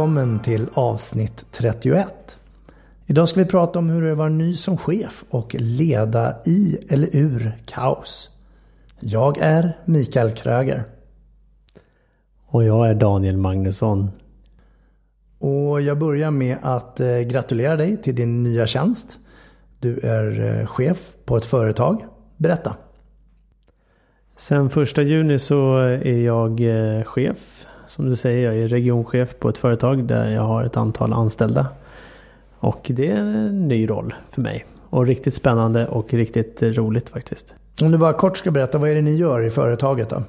Välkommen till avsnitt 31. Idag ska vi prata om hur det är att vara ny som chef och leda i eller ur kaos. Jag är Mikael Kröger. Och jag är Daniel Magnusson. Och jag börjar med att eh, gratulera dig till din nya tjänst. Du är eh, chef på ett företag. Berätta. Sen första juni så är jag eh, chef som du säger, jag är regionchef på ett företag där jag har ett antal anställda. Och det är en ny roll för mig. Och riktigt spännande och riktigt roligt faktiskt. Om du bara kort ska berätta, vad är det ni gör i företaget då?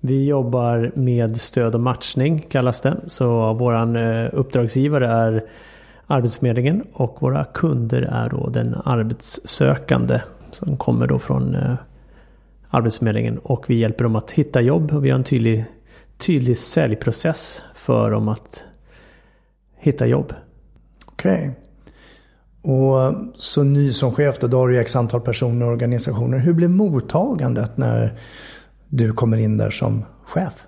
Vi jobbar med stöd och matchning kallas det. Så våran eh, uppdragsgivare är Arbetsförmedlingen och våra kunder är då den arbetssökande som kommer då från eh, Arbetsförmedlingen och vi hjälper dem att hitta jobb och vi har en tydlig tydlig säljprocess för dem att hitta jobb. Okej. Okay. Och så ny som chef då, då har du x antal personer och organisationer. Hur blir mottagandet när du kommer in där som chef?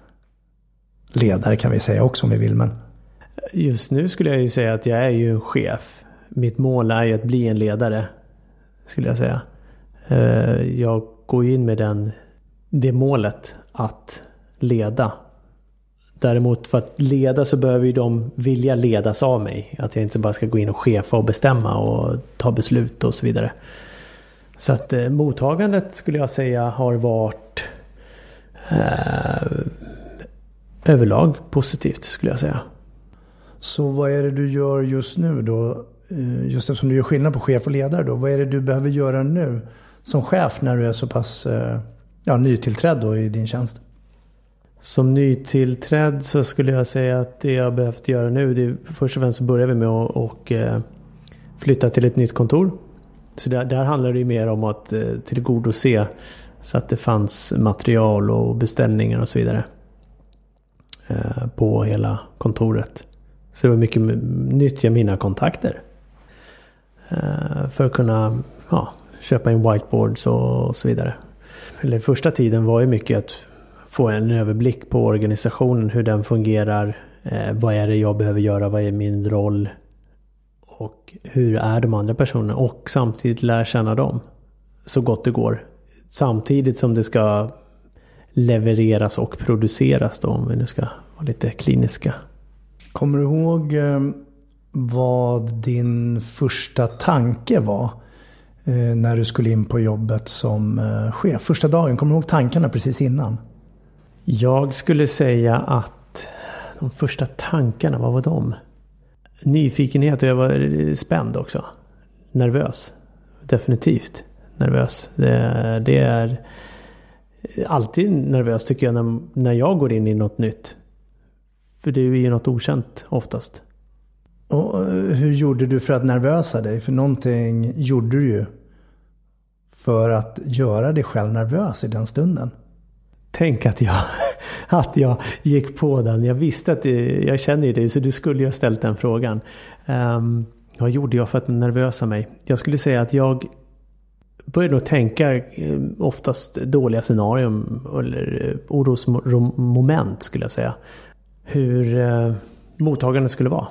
Ledare kan vi säga också om vi vill men. Just nu skulle jag ju säga att jag är ju en chef. Mitt mål är ju att bli en ledare. Skulle jag säga. Eh, jag går in med den, det målet att leda Däremot för att leda så behöver ju de vilja ledas av mig. Att jag inte bara ska gå in och chefa och bestämma och ta beslut och så vidare. Så att eh, mottagandet skulle jag säga har varit eh, överlag positivt skulle jag säga. Så vad är det du gör just nu då? Eh, just eftersom du gör skillnad på chef och ledare då. Vad är det du behöver göra nu som chef när du är så pass eh, ja, nytillträdd då i din tjänst? Som nytillträdd så skulle jag säga att det jag behövt göra nu, det är, först och främst så börjar vi med att och, eh, flytta till ett nytt kontor. Så där, där handlar det ju mer om att eh, tillgodose så att det fanns material och beställningar och så vidare. Eh, på hela kontoret. Så det var mycket nyttja mina kontakter. Eh, för att kunna ja, köpa in whiteboards och, och så vidare. Eller första tiden var ju mycket att få en överblick på organisationen, hur den fungerar. Eh, vad är det jag behöver göra? Vad är min roll? Och hur är de andra personerna? Och samtidigt lära känna dem. Så gott det går. Samtidigt som det ska levereras och produceras då, om vi nu ska vara lite kliniska. Kommer du ihåg eh, vad din första tanke var? Eh, när du skulle in på jobbet som eh, chef. Första dagen, kommer du ihåg tankarna precis innan? Jag skulle säga att de första tankarna, vad var de? Nyfikenhet och jag var spänd också. Nervös. Definitivt nervös. Det, det är alltid nervös tycker jag när, när jag går in i något nytt. För det är ju något okänt oftast. Och eh, hur gjorde du för att nervösa dig? För någonting gjorde du ju. För att göra dig själv nervös i den stunden. Tänk att jag, att jag gick på den. Jag visste att det, jag känner ju dig så du skulle ju ha ställt den frågan. Um, vad gjorde jag för att nervösa mig? Jag skulle säga att jag började nog tänka eh, oftast dåliga scenarium eller eh, orosmoment skulle jag säga. Hur uh, mottagandet skulle vara.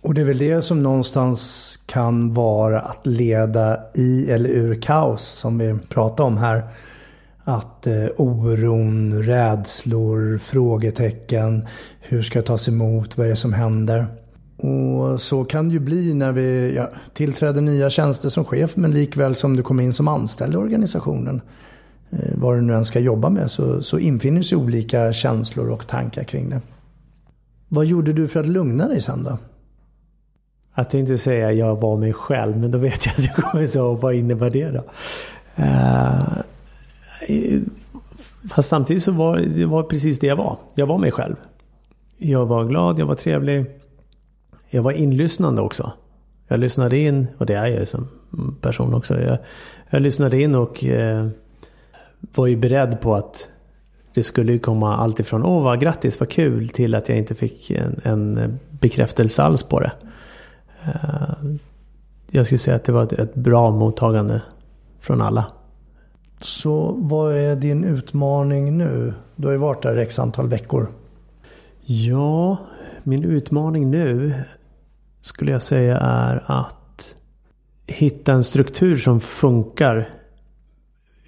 Och det är väl det som någonstans kan vara att leda i eller ur kaos som vi pratar om här. Att eh, oron, rädslor, frågetecken. Hur ska jag tas emot? Vad är det som händer? Och så kan det ju bli när vi ja, tillträder nya tjänster som chef men likväl som du kommer in som anställd i organisationen. Eh, vad du nu än ska jobba med så, så infinner sig olika känslor och tankar kring det. Vad gjorde du för att lugna dig sen då? Jag tänkte säga jag var mig själv men då vet jag att jag kommer säga vad innebär det då? Uh, Eh, fast samtidigt så var det var precis det jag var. Jag var mig själv. Jag var glad, jag var trevlig. Jag var inlyssnande också. Jag lyssnade in, och det är jag som person också. Jag, jag lyssnade in och eh, var ju beredd på att det skulle komma allt ifrån åh vad grattis, vad kul till att jag inte fick en, en bekräftelse alls på det. Eh, jag skulle säga att det var ett, ett, bra mottagande från alla. Så vad är din utmaning nu? Du har ju varit där x antal veckor. Ja, min utmaning nu skulle jag säga är att hitta en struktur som funkar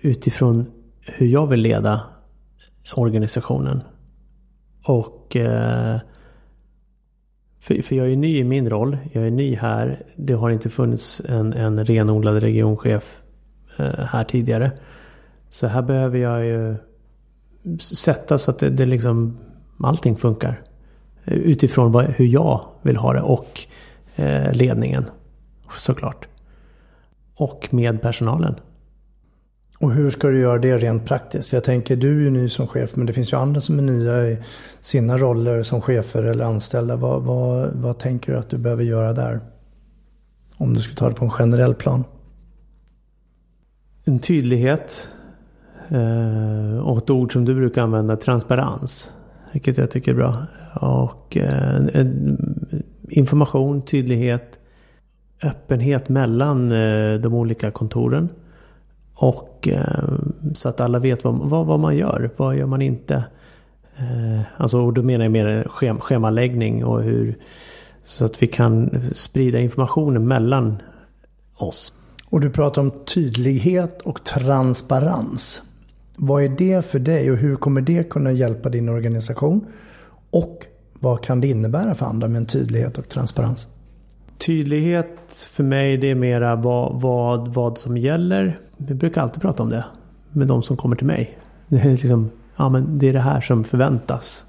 utifrån hur jag vill leda organisationen. Och eh, för, jag är ny i min roll. Jag är ny här. Det har inte funnits en, en renodlad regionchef eh, här tidigare. Så här behöver jag ju sätta så att det, det liksom allting funkar. Utifrån vad, hur jag vill ha det och eh, ledningen såklart. Och med personalen. Och hur ska du göra det rent praktiskt? För jag tänker, du är ju ny som chef, men det finns ju andra som är nya i sina roller som chefer eller anställda. Vad, vad, vad tänker du att du behöver göra där? Om du skulle ta det på en generell plan. En tydlighet. Eh, och ett ord som du brukar använda, transparens. Vilket jag tycker är bra. Och eh, information, tydlighet, öppenhet mellan eh, de olika kontoren. Och eh, så att alla vet vad, vad, vad, man gör. Vad gör man inte? Eh, alltså då menar jag mer schem, schemaläggning och hur så att vi kan sprida informationen mellan oss. Och du pratar om tydlighet och transparens. Vad är det för dig och hur kommer det kunna hjälpa din organisation? Och vad kan det innebära för andra med en tydlighet och transparens? Tydlighet för mig det är mera vad, vad, vad som gäller. Vi brukar alltid prata om det med de som kommer till mig. Det är, liksom, ja, men det är det här som förväntas.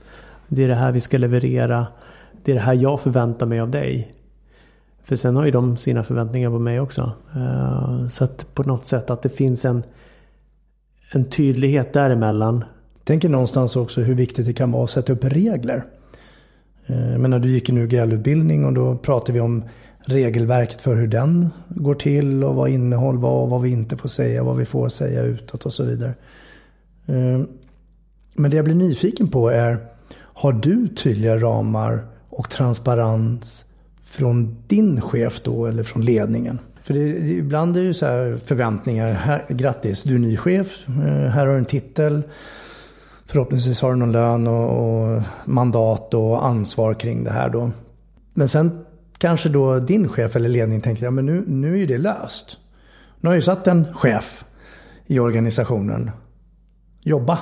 Det är det här vi ska leverera. Det är det här jag förväntar mig av dig. För sen har ju de sina förväntningar på mig också. Eh, så att på något sätt att det finns en, en tydlighet däremellan. Jag tänker någonstans också hur viktigt det kan vara att sätta upp regler. Eh, men när du gick en UGL-utbildning och då pratade vi om regelverket för hur den går till och vad innehåll var och vad vi inte får säga, vad vi får säga utåt och så vidare. Eh, men det jag blir nyfiken på är, har du tydliga ramar och transparens från din chef då eller från ledningen? För det, ibland är det så här förväntningar. Här, grattis, du är ny chef. Eh, här har du en titel. Förhoppningsvis har du någon lön och, och, mandat och ansvar kring det här då. Men sen kanske då din chef eller ledning tänker, ja men nu, nu är ju det löst. Nu har jag ju satt en chef i organisationen. Jobba.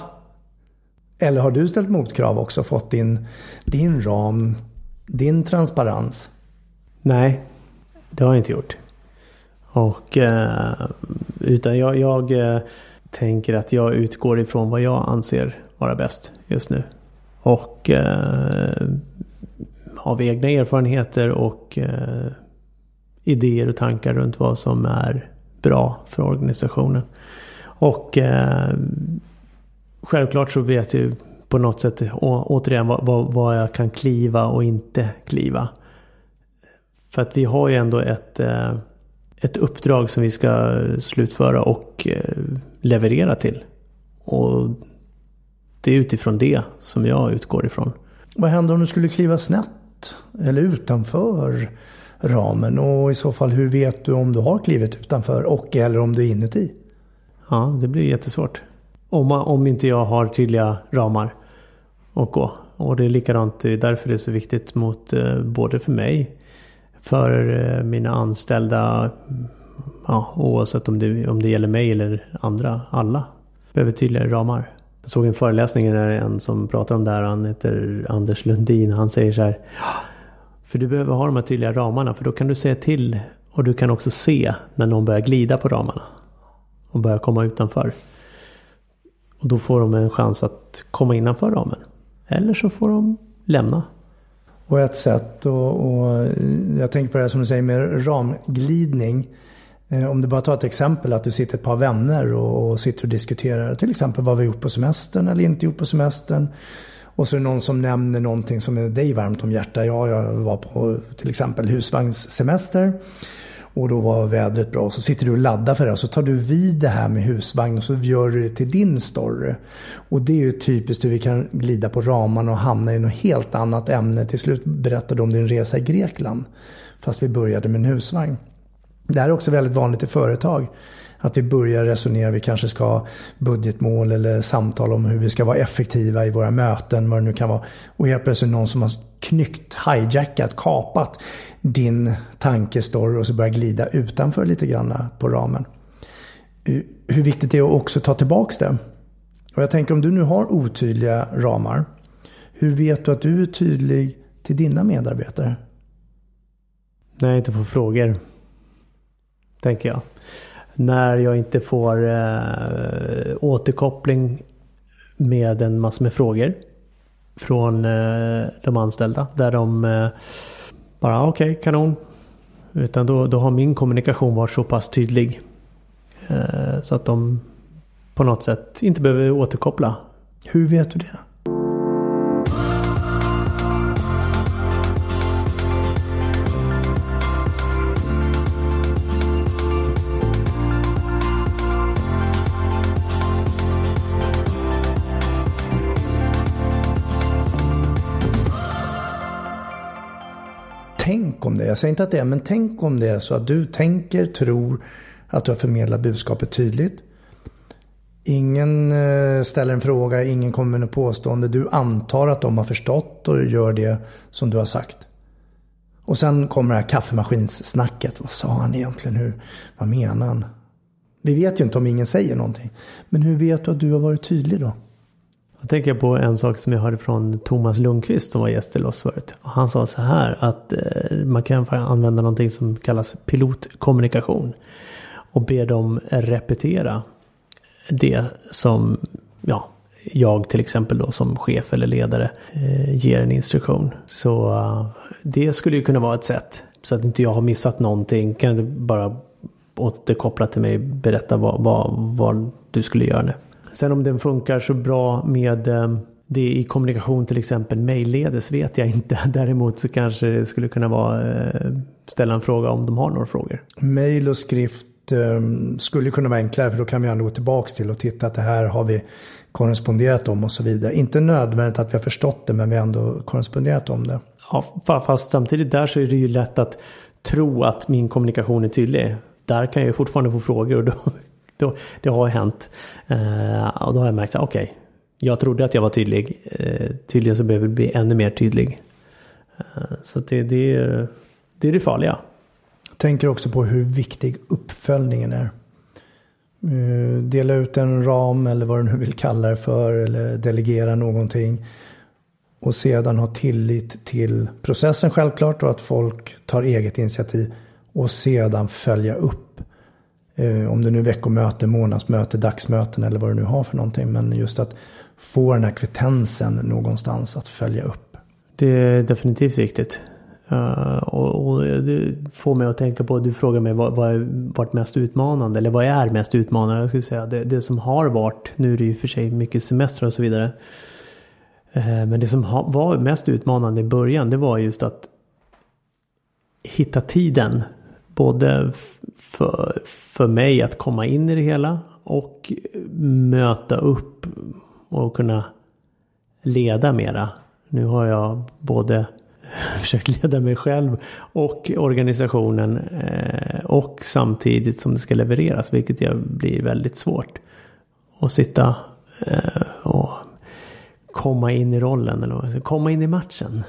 Eller har du ställt motkrav också? Fått din, din ram, din transparens? Nej, det har jag inte gjort. Och eh, utan jag, jag eh, tänker att jag utgår ifrån vad jag anser vara bäst just nu. Och eh, av egna erfarenheter och eh, idéer och tankar runt vad som är bra för organisationen. Och eh, självklart så vet jag på något sätt å, återigen vad, vad, vad, jag kan kliva och inte kliva. För att vi har ju ändå ett, eh, ett uppdrag som vi ska slutföra och eh, leverera till. Och det är utifrån det som jag utgår ifrån. Vad händer om du skulle kliva snett eller utanför ramen? Och i så fall hur vet du om du har klivit utanför och eller om du är inuti? Ja, det blir jättesvårt. Om, om inte jag har tydliga ramar att gå. Och det är likadant, det är därför det är så viktigt mot eh, både för mig för eh, mina anställda. Ja, oavsett om det, om det gäller mig eller andra. Alla behöver tydligare ramar. Jag såg en föreläsning där en som pratar om det här. Han heter Anders Lundin. Han säger så här. För du behöver ha de här tydliga ramarna. För då kan du säga till. Och du kan också se när någon börjar glida på ramarna. Och börjar komma utanför. Och då får de en chans att komma innanför ramen. Eller så får de lämna. Och ett sätt, och, och jag tänker på det här som du säger med ramglidning. Eh, om du bara tar ett exempel att du sitter ett par vänner och, och sitter och diskuterar till exempel vad vi gjort på semestern eller inte gjort på semestern. Och så är det någon som nämner någonting som är dig varmt om hjärtat. Ja, jag var på till exempel husvagnssemester. Och då var vädret bra. Så sitter du och laddar för det. Och så tar du vid det här med husvagn och så gör du det till din story. Och det är ju typiskt hur vi kan glida på ramarna och hamna i något helt annat ämne. Till slut berättar du om din resa i Grekland. Fast vi började med en husvagn. Det här är också väldigt vanligt i företag. Att vi börjar resonera, vi kanske ska ha budgetmål eller samtal om hur vi ska vara effektiva i våra möten, vad det nu kan vara. Och helt plötsligt någon som har knyckt, hijackat, kapat din tankestory och så börjar glida utanför lite grann på ramen. Hur viktigt det är att också ta tillbaks det. Och jag tänker om du nu har otydliga ramar. Hur vet du att du är tydlig till dina medarbetare? När jag inte får frågor. Tänker jag. När jag inte får eh, återkoppling med en massa med frågor. Från eh, de anställda. Där de eh, bara ah, okej, okay, kanon. Utan då, då har min kommunikation varit så pass tydlig. Eh, så att de på något sätt inte behöver återkoppla. Hur vet du det? Jag säger inte att det är, men tänk om det är så att du tänker, tror att du har förmedlat budskapet tydligt. Ingen eh, ställer en fråga, ingen kommer med något påstående. Du antar att de har förstått och gör det som du har sagt. Och sen kommer det här kaffemaskinssnacket. Vad sa han egentligen? Hur, vad menar han? Vi vet ju inte om ingen säger någonting. Men hur vet du att du har varit tydlig då? Då tänker jag på en sak som jag hörde från Thomas Lundqvist som var gäst till oss förut. Han sa så här att eh, man kan använda någonting som kallas pilotkommunikation. Och be dem repetera det som ja, jag till exempel då som chef eller ledare eh, ger en instruktion. Så eh, det skulle ju kunna vara ett sätt. Så att inte jag har missat någonting. Kan du bara återkoppla till mig berätta vad, vad, vad du skulle göra nu. Sen om den funkar så bra med eh, det i kommunikation till exempel mejlledes vet jag inte. Däremot så kanske det skulle kunna vara eh, ställa en fråga om de har några frågor. Mail och skrift eh, skulle kunna vara enklare för då kan vi ändå gå tillbaka till och titta att det här har vi korresponderat om och så vidare. Inte nödvändigt att vi har förstått det men vi har ändå korresponderat om det. Ja, fast samtidigt där så är det ju lätt att tro att min kommunikation är tydlig. Där kan jag ju fortfarande få frågor och då då, det har hänt. Eh, och då har jag märkt att okej, okay, jag trodde att jag var tydlig. Eh, tydligen så behöver jag bli ännu mer tydlig. Eh, så det, det, är, det är det farliga. Jag tänker också på hur viktig uppföljningen är. Uh, dela ut en ram eller vad du nu vill kalla det för eller delegera någonting. Och sedan ha tillit till processen självklart och att folk tar eget initiativ. Och sedan följa upp. Eh, om det nu är veckomöte, månadsmöte, dagsmöten eller vad du nu har för någonting. Men just att få den här kvittensen någonstans att följa upp. Det är definitivt viktigt. Uh, och, och, det får mig att tänka på, du frågar mig vad, vad är varit mest utmanande? Eller vad är mest utmanande? Jag skulle säga det, det som har varit, nu är det ju för sig mycket semester och så vidare. Uh, men det som ha, var mest utmanande i början det var just att hitta tiden både för, för mig att komma in i det hela och möta upp och kunna leda mera. Nu har jag både försökt leda mig själv och organisationen eh, och samtidigt som det ska levereras vilket jag blir väldigt svårt. Att sitta eh, och komma in i rollen eller komma in i matchen.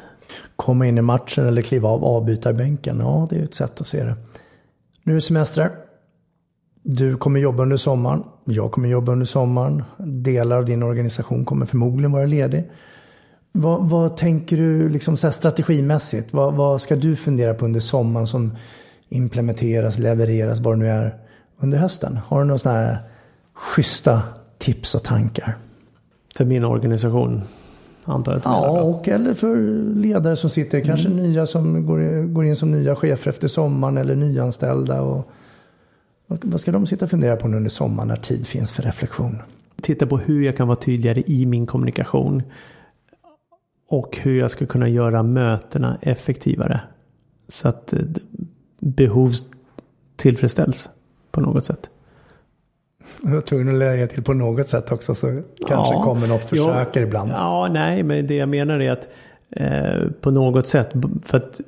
komma in i matchen eller kliva av avbytarbänken. Ja, det är ett sätt att se det. Nu är det semester. Du kommer jobba under sommaren. Jag kommer jobba under sommaren. Delar av din organisation kommer förmodligen vara ledig. Vad, vad tänker du liksom så strategimässigt? Vad, vad, ska du fundera på under sommaren som implementeras, levereras, vad det nu är under hösten? Har du några sådana här schyssta tips och tankar? För min organisation? Antar jag ja, och eller för ledare som sitter, kanske mm. nya som går, går in som nya chefer efter sommaren eller nyanställda. Och, vad ska de sitta och fundera på nu under sommaren när tid finns för reflektion? Titta på hur jag kan vara tydligare i min kommunikation. Och hur jag ska kunna göra mötena effektivare. Så att eh, behov tillfredsställs på något sätt. Jag var tvungen att lägga till på något sätt också så kanske ja, kommer något försöker ja, ibland. Ja, nej, men det jag menar är att eh, på något sätt, för att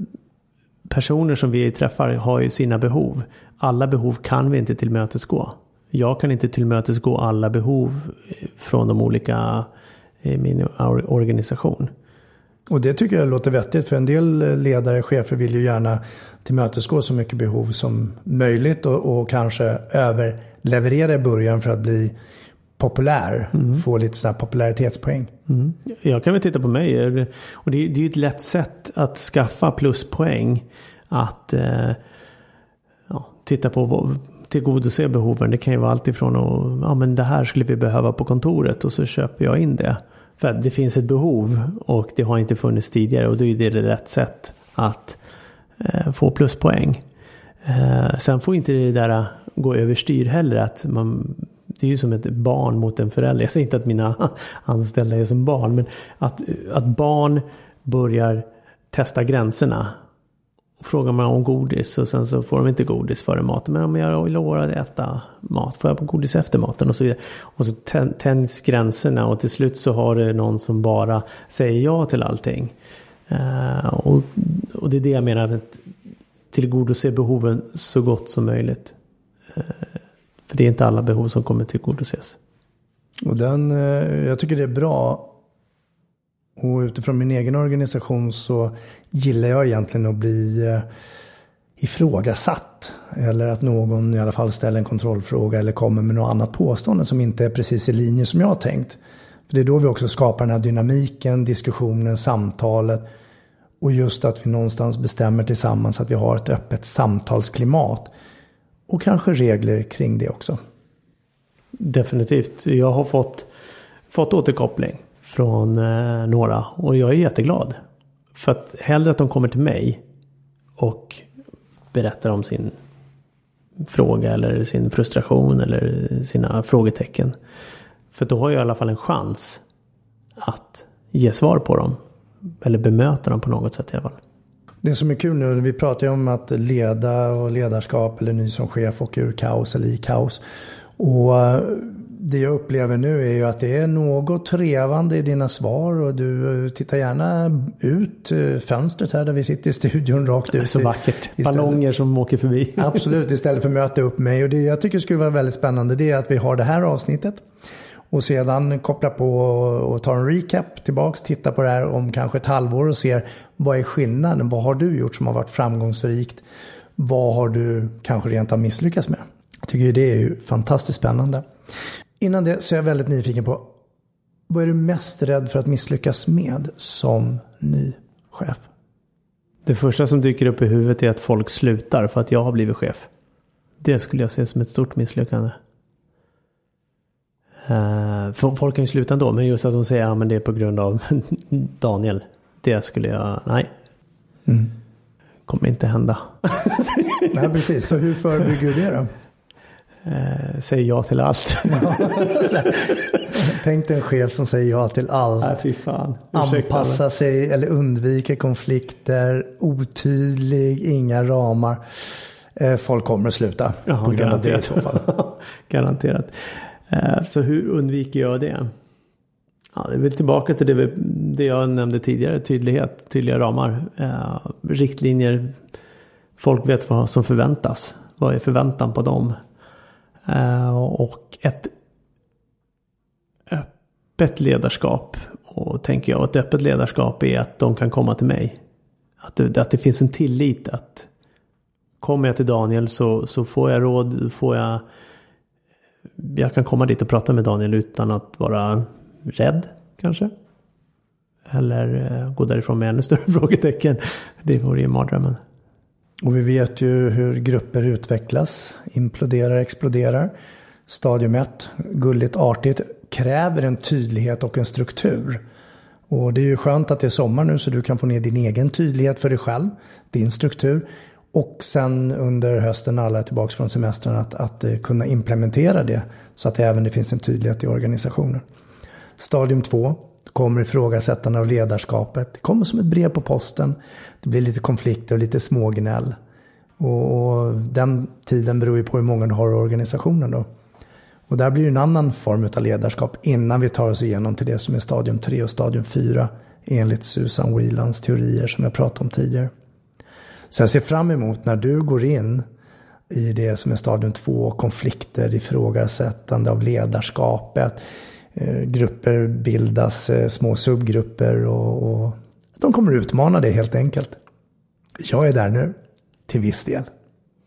personer som vi träffar har ju sina behov. Alla behov kan vi inte tillmötesgå. Jag kan inte tillmötesgå alla behov från de olika i min organisation. Och det tycker jag låter vettigt för en del ledare, chefer vill ju gärna tillmötesgå så mycket behov som möjligt och, och kanske överleverera i början för att bli populär. Mm. Få lite så popularitetspoäng. Mm. Jag kan väl titta på mig. Och det, är ju ett lätt sätt att skaffa pluspoäng. Att eh, ja, titta på vad, tillgodose behoven. Det kan ju vara allt ifrån att ja, men det här skulle vi behöva på kontoret och så köper jag in det. För att det finns ett behov och det har inte funnits tidigare och då är det rätt sätt att eh, få pluspoäng. Eh, sen får inte det där gå överstyr heller. Att man, det är ju som ett barn mot en förälder. Jag säger inte att mina anställda är som barn. Men att, att barn börjar testa gränserna frågar man om godis och sen så får de inte godis före maten. Men om jag lovar att äta mat, får jag på godis efter maten och så vidare. Och så tänds gränserna och till slut så har det någon som bara säger ja till allting. Uh, och, och det är det jag menar med att tillgodose behoven så gott som möjligt. Uh, för det är inte alla behov som kommer tillgodoses. Och den, uh, jag tycker det är bra och utifrån min egen organisation så gillar jag egentligen att bli eh, ifrågasatt. Eller att någon i alla fall ställer en kontrollfråga eller kommer med något annat påstående som inte är precis i linje som jag har tänkt. För det är då vi också skapar den här dynamiken, diskussionen, samtalet. Och just att vi någonstans bestämmer tillsammans att vi har ett öppet samtalsklimat. Och kanske regler kring det också. Definitivt. Jag har fått, fått återkoppling från eh, några och jag är jätteglad. För att hellre att de kommer till mig och berättar om sin fråga eller sin frustration eller sina frågetecken. För då har jag i alla fall en chans att ge svar på dem. Eller bemöta dem på något sätt i alla fall. Det som är kul nu, vi pratar ju om att leda och ledarskap eller ny som chef och ur kaos eller i kaos. Och eh, det jag upplever nu är ju att det är något trevande i dina svar och du eh, tittar gärna ut eh, fönstret här där vi sitter i studion rakt ut. Så vackert. Ballonger som åker förbi. Absolut, istället för att möta upp mig. Och det jag tycker skulle vara väldigt spännande det är att vi har det här avsnittet. Och sedan koppla på och ta en recap tillbaks, titta på det här om kanske ett halvår och se vad är skillnaden? Vad har du gjort som har varit framgångsrikt? Vad har du kanske rent av misslyckats med? Jag tycker det är ju fantastiskt spännande. Innan det så är jag väldigt nyfiken på vad är du mest rädd för att misslyckas med som ny chef? Det första som dyker upp i huvudet är att folk slutar för att jag har blivit chef. Det skulle jag se som ett stort misslyckande. Uh, folk kan ju sluta ändå, men just att de säger att ja, det är på grund av Daniel. Det skulle jag, nej. Mm. Kommer inte hända. nej, precis. Så hur förebygger du det då? Eh, säger ja till allt. Tänk dig en chef som säger ja till allt. Nej, fy fan. Anpassa sig eller undviker konflikter. Otydlig, inga ramar. Eh, folk kommer att sluta Jaha, på grund av det i så fall. garanterat. Eh, så hur undviker jag det? Ja, det är väl tillbaka till det, det jag nämnde tidigare. Tydlighet, tydliga ramar. Eh, riktlinjer. Folk vet vad som förväntas. Vad är förväntan på dem? Eh, och ett öppet ledarskap. Och tänker jag, ett öppet ledarskap är att de kan komma till mig. Att det, att det finns en tillit att kommer jag till Daniel så, så får jag råd, får jag jag kan komma dit och prata med Daniel utan att vara rädd kanske. Eller eh, gå därifrån med ännu större frågetecken. Det vore ju mardrömmen. Och vi vet ju hur grupper utvecklas, imploderar, exploderar. Stadium 1, gulligt, artigt, kräver en tydlighet och en struktur. Och det är ju skönt att det är sommar nu så du kan få ner din egen tydlighet för dig själv, din struktur. Och sen under hösten när alla är tillbaka från semestern att, att eh, kunna implementera det så att det även det finns en tydlighet i organisationen. Stadium 2 kommer ifrågasättande av ledarskapet. Det kommer som ett brev på posten. Det blir lite konflikter och lite smågnäll. Och, och den tiden beror ju på hur många du har i organisationen då. Och där blir det en annan form av ledarskap innan vi tar oss igenom till det som är stadium 3 och stadium 4 enligt Susan Whelans teorier som jag pratade om tidigare. Så jag ser fram emot när du går in i det som är stadium 2, konflikter, ifrågasättande av ledarskapet. Eh, grupper bildas, eh, små subgrupper och, och de kommer utmana det helt enkelt. Jag är där nu, till viss del,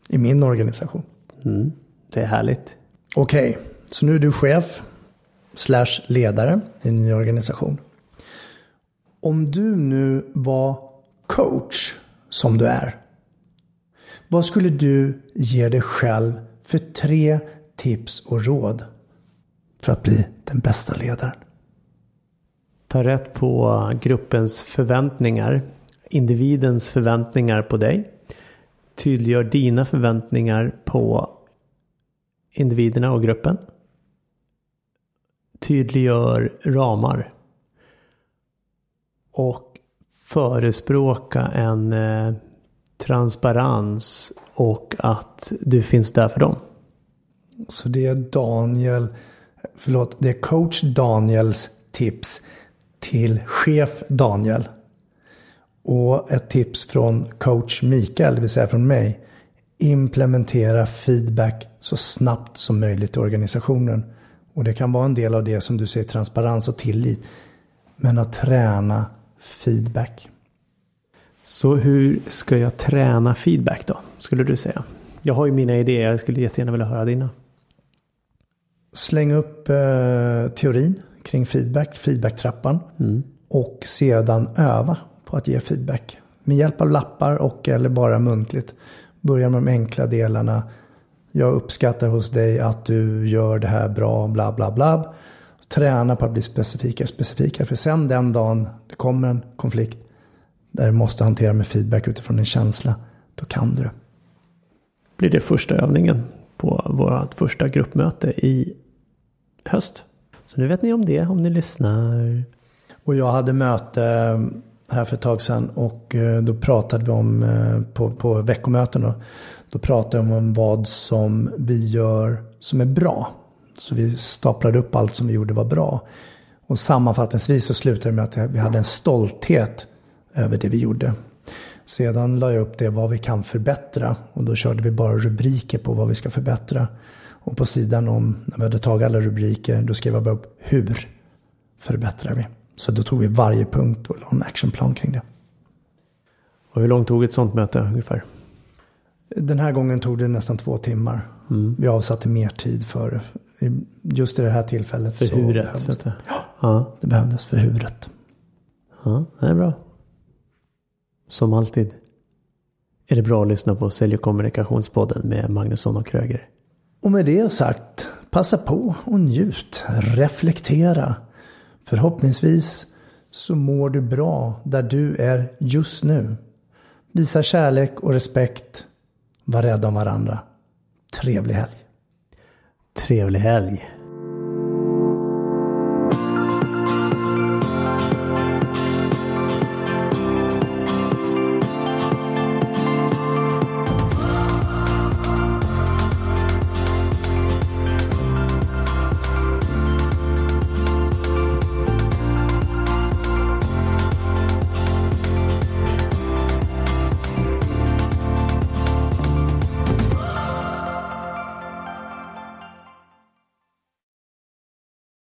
i min organisation. Mm, det är härligt. Okej, okay, så nu är du chef slash ledare i en ny organisation. Om du nu var coach som du är. Vad skulle du ge dig själv för tre tips och råd för att bli den bästa ledaren? Ta rätt på gruppens förväntningar. Individens förväntningar på dig. Tydliggör dina förväntningar på individerna och gruppen. Tydliggör ramar. Och förespråka en eh, transparens och att du finns där för dem. Så det är Daniel, förlåt, det är coach Daniels tips till chef Daniel. Och ett tips från coach Mikael, det vill säga från mig. Implementera feedback så snabbt som möjligt i organisationen. Och det kan vara en del av det som du säger, transparens och tillit. Men att träna feedback. Så hur ska jag träna feedback då? Skulle du säga? Jag har ju mina idéer. Jag skulle jättegärna vilja höra dina. Släng upp eh, teorin kring feedback, feedbacktrappan. Mm. Och sedan öva på att ge feedback. Med hjälp av lappar och eller bara muntligt. Börja med de enkla delarna. Jag uppskattar hos dig att du gör det här bra, bla bla bla. Träna på att bli specifika, specifika. För sen den dagen det kommer en konflikt där du måste hantera med feedback utifrån en känsla, då kan du det. Blir det första övningen på vårt första gruppmöte i höst. Så nu vet ni om det, om ni lyssnar. Och jag hade möte eh, här för ett tag sedan och eh, då pratade vi om eh, på, på veckomöten då, då pratade vi om vad som vi gör som är bra. Så vi staplade upp allt som vi gjorde var bra. Och sammanfattningsvis så slutade det med att vi hade en stolthet över det vi gjorde. Sedan la jag upp det vad vi kan förbättra och då körde vi bara rubriker på vad vi ska förbättra. Och på sidan om, när vi hade tagit alla rubriker, då skrev jag bara upp hur förbättrar vi. Så då tog vi varje punkt och la en actionplan kring det. Och hur långt tog ett sånt möte ungefär? Den här gången tog det nästan två timmar. Mm. Vi avsatte mer tid för just i det här tillfället. För huret? Så det. Ja, ja, det behövdes för huret. Ja, det är bra. Som alltid är det bra att lyssna på Sälj och kommunikationspodden med Magnusson och Kröger. Och med det sagt, passa på och njut. Reflektera. Förhoppningsvis så mår du bra där du är just nu. Visa kärlek och respekt. Var rädda om varandra. Trevlig helg. Trevlig helg.